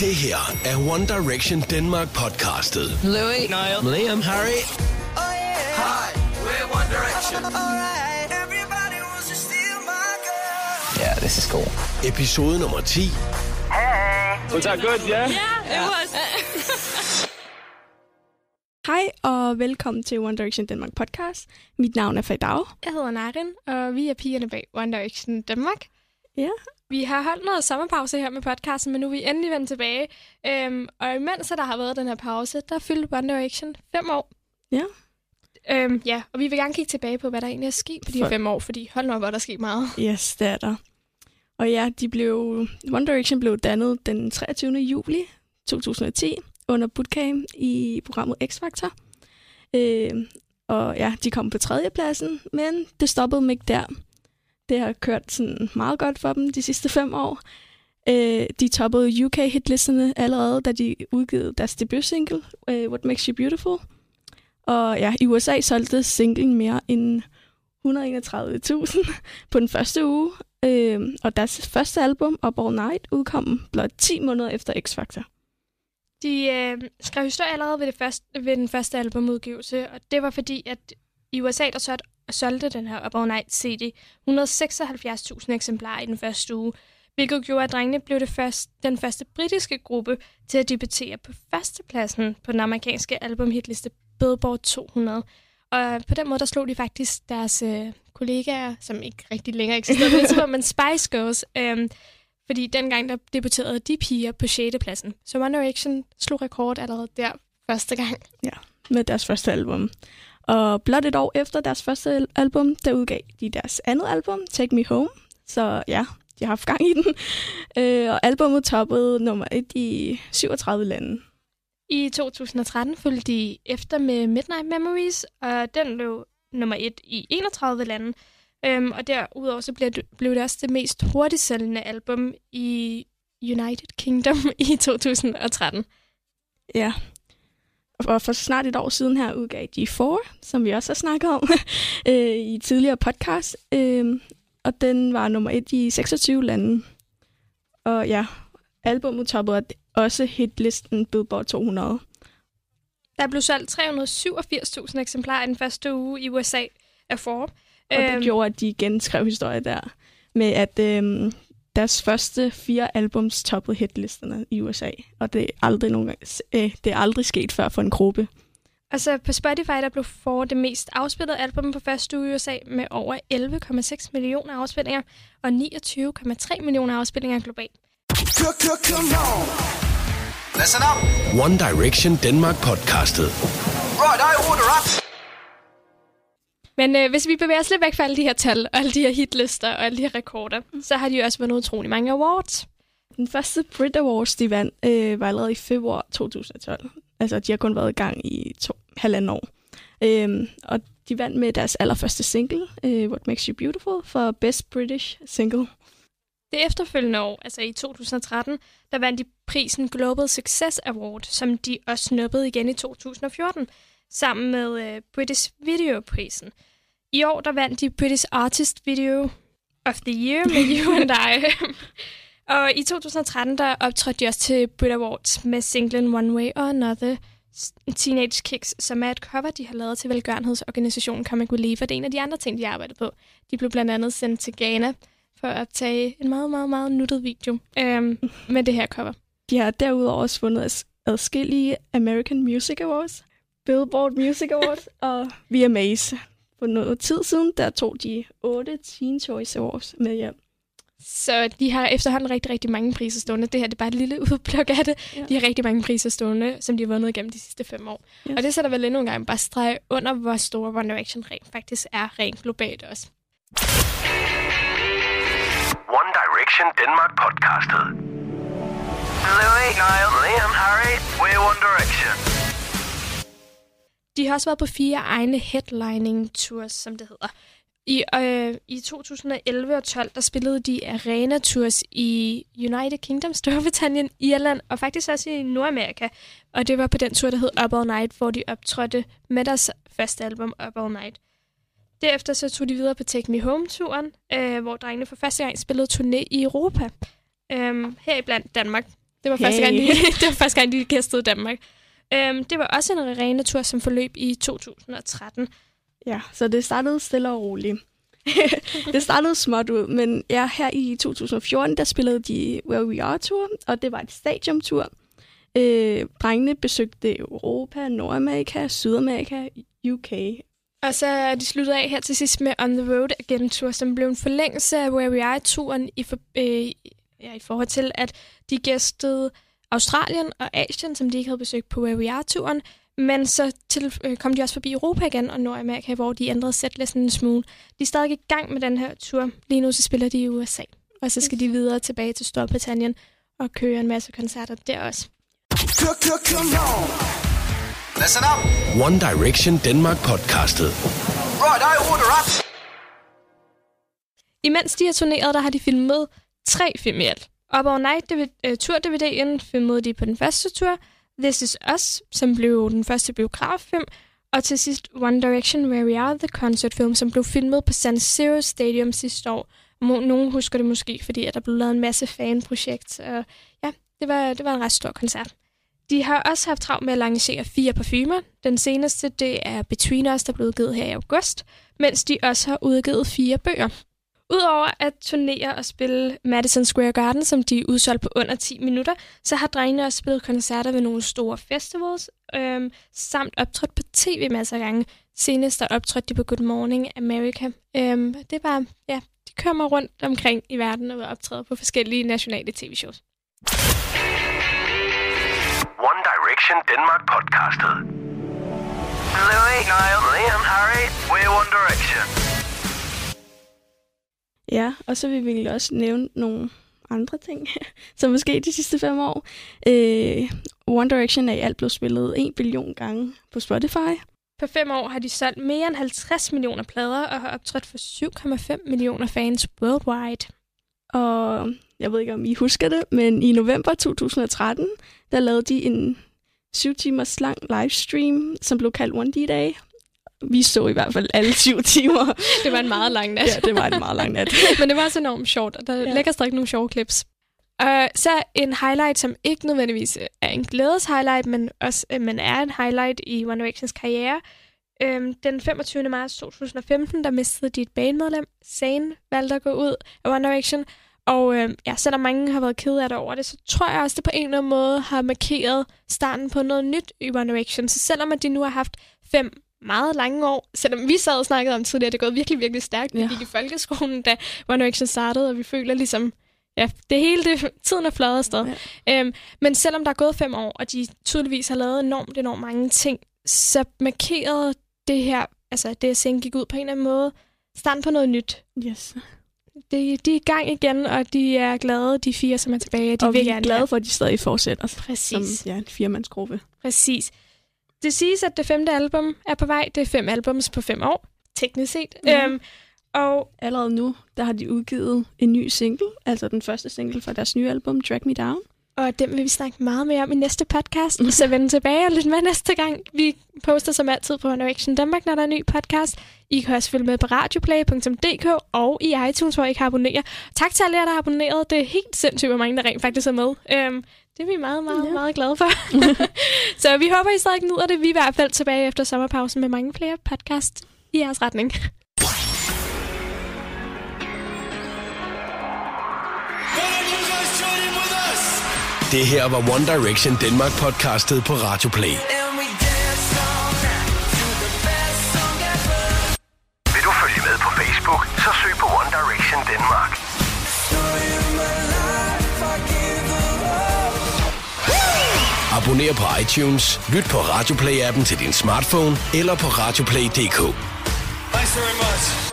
Det her er One Direction Denmark podcastet. Louis, Niall. Liam, Harry Hi, we're One Direction. yeah, this is cool. episode nummer 10. Was that good? Yeah. Hej og velkommen til One Direction Danmark podcast. Mit navn er Fadao. Jeg hedder Narin, og vi er pigerne bag One Direction Danmark. Ja. Vi har holdt noget sommerpause her med podcasten, men nu er vi endelig vendt tilbage. Øhm, og imens der har været den her pause, der fyldte One Direction fem år. Ja. Øhm, ja, og vi vil gerne kigge tilbage på, hvad der egentlig er sket på de For- fem år, fordi hold nu op, hvor der er sket meget. Yes, det er der. Og ja, de blev, One Direction blev dannet den 23. juli 2010 under bootcamp i programmet X Factor. Øh, og ja, de kom på tredjepladsen, men det stoppede dem ikke der. Det har kørt sådan meget godt for dem de sidste fem år. Øh, de toppede UK-hitlisterne allerede, da de udgivet deres debut-single, øh, What Makes You Beautiful. Og ja, i USA solgte singlen mere end 131.000 på den første uge. Øh, og deres første album, Up All Night, udkom blot 10 måneder efter X-Factor. De øh, skrev historie allerede ved, det første, ved den første albumudgivelse, og det var fordi, at i USA, der solgte, solgte den her Up All Night CD 176.000 eksemplarer i den første uge, hvilket gjorde, at drengene blev det første, den første britiske gruppe til at debutere på førstepladsen på den amerikanske albumhitliste Billboard 200. Og øh, på den måde, der slog de faktisk deres øh, kollegaer, som ikke rigtig længere eksisterer men Spice Girls, øh, fordi dengang der debuterede de piger på 6. pladsen. Så One Direction slog rekord allerede der første gang. Ja, med deres første album. Og blot et år efter deres første al- album, der udgav de deres andet album, Take Me Home. Så ja, de har haft gang i den. Øh, og albummet toppede nummer et i 37 lande. I 2013 fulgte de efter med Midnight Memories, og den blev nummer et i 31 lande. Øhm, og derudover så blev det, blev det også det mest hurtigt sælgende album i United Kingdom i 2013. Ja. Og for snart et år siden her udgav de Four, som vi også har snakket om øh, i tidligere podcast. Øh, og den var nummer et i 26 lande. Og ja, albummet toppede også hitlisten Billboard 200. Der blev solgt 387.000 eksemplarer i den første uge i USA af Forbes. Og det gjorde, at de igen skrev historie der. Med at øhm, deres første fire albums toppede hitlisterne i USA. Og det er aldrig, nogen, øh, det er aldrig sket før for en gruppe. Og så på Spotify, der blev for det mest afspillede album på første uge i USA med over 11,6 millioner afspillinger og 29,3 millioner afspillinger globalt. Listen up. One Direction Denmark podcastet. Right, I order up. Men øh, hvis vi bevæger os lidt væk fra alle de her tal og alle de her hitlister og alle de her rekorder, så har de jo også vundet utrolig mange awards. Den første Brit Awards, de vandt, øh, var allerede i februar 2012. Altså, de har kun været i gang i to, halvanden år. Øhm, og de vandt med deres allerførste single, øh, What Makes You Beautiful, for Best British Single. Det efterfølgende år, altså i 2013, der vandt de prisen Global Success Award, som de også snuppede igen i 2014, sammen med øh, British Video-prisen. I år, der vandt de British Artist Video of the Year med You and I. Og i 2013, der optrådte de også til Brit Awards med singlen One Way or Another, Teenage Kicks, som er et cover, de har lavet til velgørenhedsorganisationen Comic Relief, og det er en af de andre ting, de arbejder på. De blev blandt andet sendt til Ghana for at optage en meget, meget, meget nuttet video øhm, med det her cover. De har derudover også vundet adskillige American Music Awards, Billboard Music Awards og VMAs. For noget tid siden, der tog de 8 Teen Choice Awards med hjem. Så de har efterhånden rigtig, rigtig mange priser stående. Det her det er bare et lille udpluk af det. Ja. De har rigtig mange priser stående, som de har vundet gennem de sidste fem år. Yes. Og det sætter vel endnu en gang bare streg under, hvor store One Direction rent faktisk er rent globalt også. One Direction Denmark podcastet. Louis, Niall, Liam, Harry, we're One Direction. De har også været på fire egne headlining tours, som det hedder. I, øh, I 2011 og 12, der spillede de arena tours i United Kingdom, Storbritannien, Irland og faktisk også i Nordamerika. Og det var på den tur, der hed Up All Night, hvor de optrådte med deres første album, Up All Night. Derefter så tog de videre på Take Me Home-turen, øh, hvor drengene for første gang spillede turné i Europa. øhm, heriblandt Danmark. Det var, Hey. første gang, de, det var første gang, de gæstede Danmark. Øhm, det var også en arenatur, som forløb i 2013. Ja, så det startede stille og roligt. det startede småt ud, men ja, her i 2014, der spillede de Where We Are Tour, og det var et stadiontur. Øh, drengene besøgte Europa, Nordamerika, Sydamerika, UK. Og så er de sluttet af her til sidst med On the Road Again Tour, som blev en forlængelse af Where We Are-turen i, for, øh, ja, i forhold til, at de gæstede Australien og Asien, som de ikke havde besøgt på Where We Are-turen. Men så til, øh, kom de også forbi Europa igen og Nordamerika, hvor de ændrede setlisten en smule. De er stadig i gang med den her tur. Lige nu så spiller de i USA. Og så skal de videre tilbage til Storbritannien og køre en masse koncerter der også. Listen up. One Direction Denmark podcastet. Right, I order up. Imens de har turneret, der har de filmet tre film i alt. Up All Night øh, tur uh, DVD'en filmede de på den første tur, This Is Us, som blev den første biograffilm, og til sidst One Direction Where We Are, The Concert-film, som blev filmet på San Siro Stadium sidste år. Nogle husker det måske, fordi at der blev lavet en masse fanprojekt, og ja, det var, det var en ret stor koncert. De har også haft travlt med at lancere fire parfumer. Den seneste, det er Between Us, der blev udgivet her i august, mens de også har udgivet fire bøger. Udover at turnere og spille Madison Square Garden, som de udsolgte på under 10 minutter, så har drengene også spillet koncerter ved nogle store festivals, øhm, samt optrådt på tv masser af gange. Senest der optrådte de på Good Morning America. Øhm, det var, ja, de kommer rundt omkring i verden og optræder på forskellige nationale tv-shows. One Direction Denmark podcastet. Louis, Niall, Liam, Harry, we're One Direction. Ja, og så vil vi egentlig også nævne nogle andre ting, som måske de sidste fem år. Øh, One Direction er i alt blevet spillet en billion gange på Spotify. På fem år har de solgt mere end 50 millioner plader og har optrådt for 7,5 millioner fans worldwide. Og jeg ved ikke, om I husker det, men i november 2013, der lavede de en syv timers lang livestream, som blev kaldt One D-Day. Vi så i hvert fald alle syv timer. Det var en meget lang nat. ja, det var en meget lang nat. Men det var også enormt sjovt, og der Ja. lægger stadig nogle sjove clips. Og så en highlight, som ikke nødvendigvis er en glædes highlight, men, også, øh, men er en highlight i One Directions karriere. Øhm, den 25. marts 2015, der mistede de et bandmedlem. Zayn valgte at gå ud af One Direction. Og øhm, ja, selvom mange har været ked af det over det, så tror jeg også, det på en eller anden måde har markeret starten på noget nyt i One Direction. Så selvom at de nu har haft fem meget lange år, selvom vi sad og snakkede om tidligere, det er gået virkelig, virkelig stærkt. Vi Ja. gik i folkeskolen, da One Direction startede, og vi føler ligesom, ja, det hele, det, tiden er fløjet afsted. Ja. Øhm, men selvom der er gået fem år, og de tydeligvis har lavet enormt, enormt mange ting, så markerede det her, altså det, at Sing gik ud på en eller anden måde, starten på noget nyt. Yes. De, de er i gang igen, og de er glade, de fire, som er tilbage. De og vil vi er glade for, at de stadig fortsætter som Præcis. ja, en firmandsgruppe. Præcis. Det siges, at det femte album er på vej. Det er fem albums på fem år, teknisk set. Ja. Øhm, og Allerede nu, der har de udgivet en ny single, altså den første single fra deres nye album, Drag Me Down. Og den vil vi snakke meget mere om i næste podcast. Så vend tilbage og lyt med næste gang. Vi poster som altid på Direction Danmark, når der er en ny podcast. I kan også følge med på radioplay.dk og i iTunes, hvor I kan abonnere. Tak til alle jer, der har abonneret. Det er helt sindssygt, hvor mange der rent faktisk er med. Øhm, det er vi meget, meget, Ja. meget glade for. så vi håber, I stadig nyder det. Vi er i hvert fald tilbage efter sommerpausen med mange flere podcast i jeres retning. Det her var One Direction Denmark podcastet på Radio Play. Abonner på iTunes, lyt på Radioplay-appen til din smartphone eller på radioplay.dk. Thanks very much.